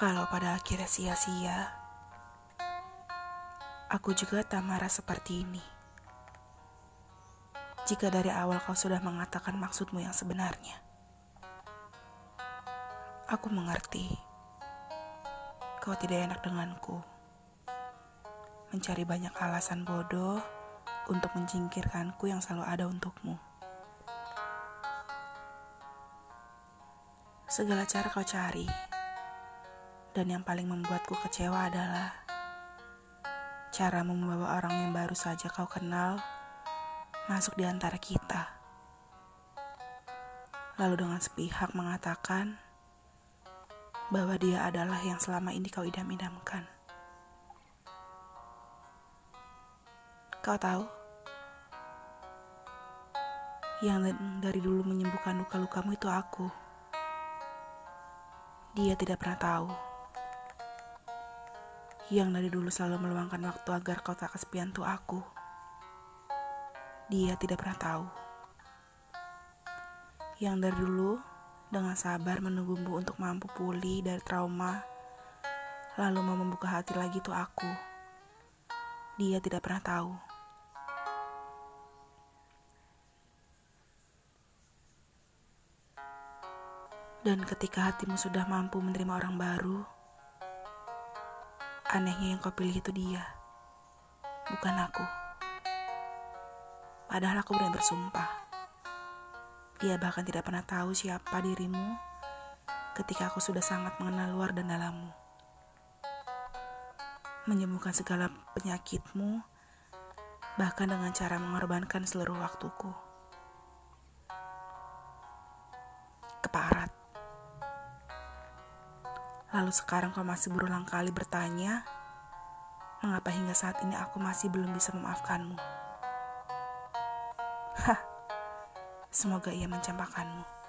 Kalau pada akhirnya sia-sia, aku juga tak marah seperti ini. Jika dari awal kau sudah mengatakan maksudmu yang sebenarnya, aku mengerti kau tidak enak denganku. Mencari banyak alasan bodoh untuk menjingkirkanku yang selalu ada untukmu. Segala cara kau cari dan yang paling membuatku kecewa adalah cara membawa orang yang baru saja kau kenal masuk di antara kita. Lalu dengan sepihak mengatakan bahwa dia adalah yang selama ini kau idam-idamkan. Kau tahu? Yang dari dulu menyembuhkan luka-lukamu itu aku. Dia tidak pernah tahu yang dari dulu selalu meluangkan waktu agar kau tak kesepian tuh aku. Dia tidak pernah tahu. Yang dari dulu dengan sabar menunggumu untuk mampu pulih dari trauma, lalu mau membuka hati lagi tuh aku. Dia tidak pernah tahu. Dan ketika hatimu sudah mampu menerima orang baru, Anehnya yang kau pilih itu dia, bukan aku. Padahal aku berani bersumpah. Dia bahkan tidak pernah tahu siapa dirimu ketika aku sudah sangat mengenal luar dan dalammu. Menyembuhkan segala penyakitmu, bahkan dengan cara mengorbankan seluruh waktuku. Keparat. Lalu sekarang kau masih berulang kali bertanya, mengapa hingga saat ini aku masih belum bisa memaafkanmu? Hah, semoga ia mencampakkanmu.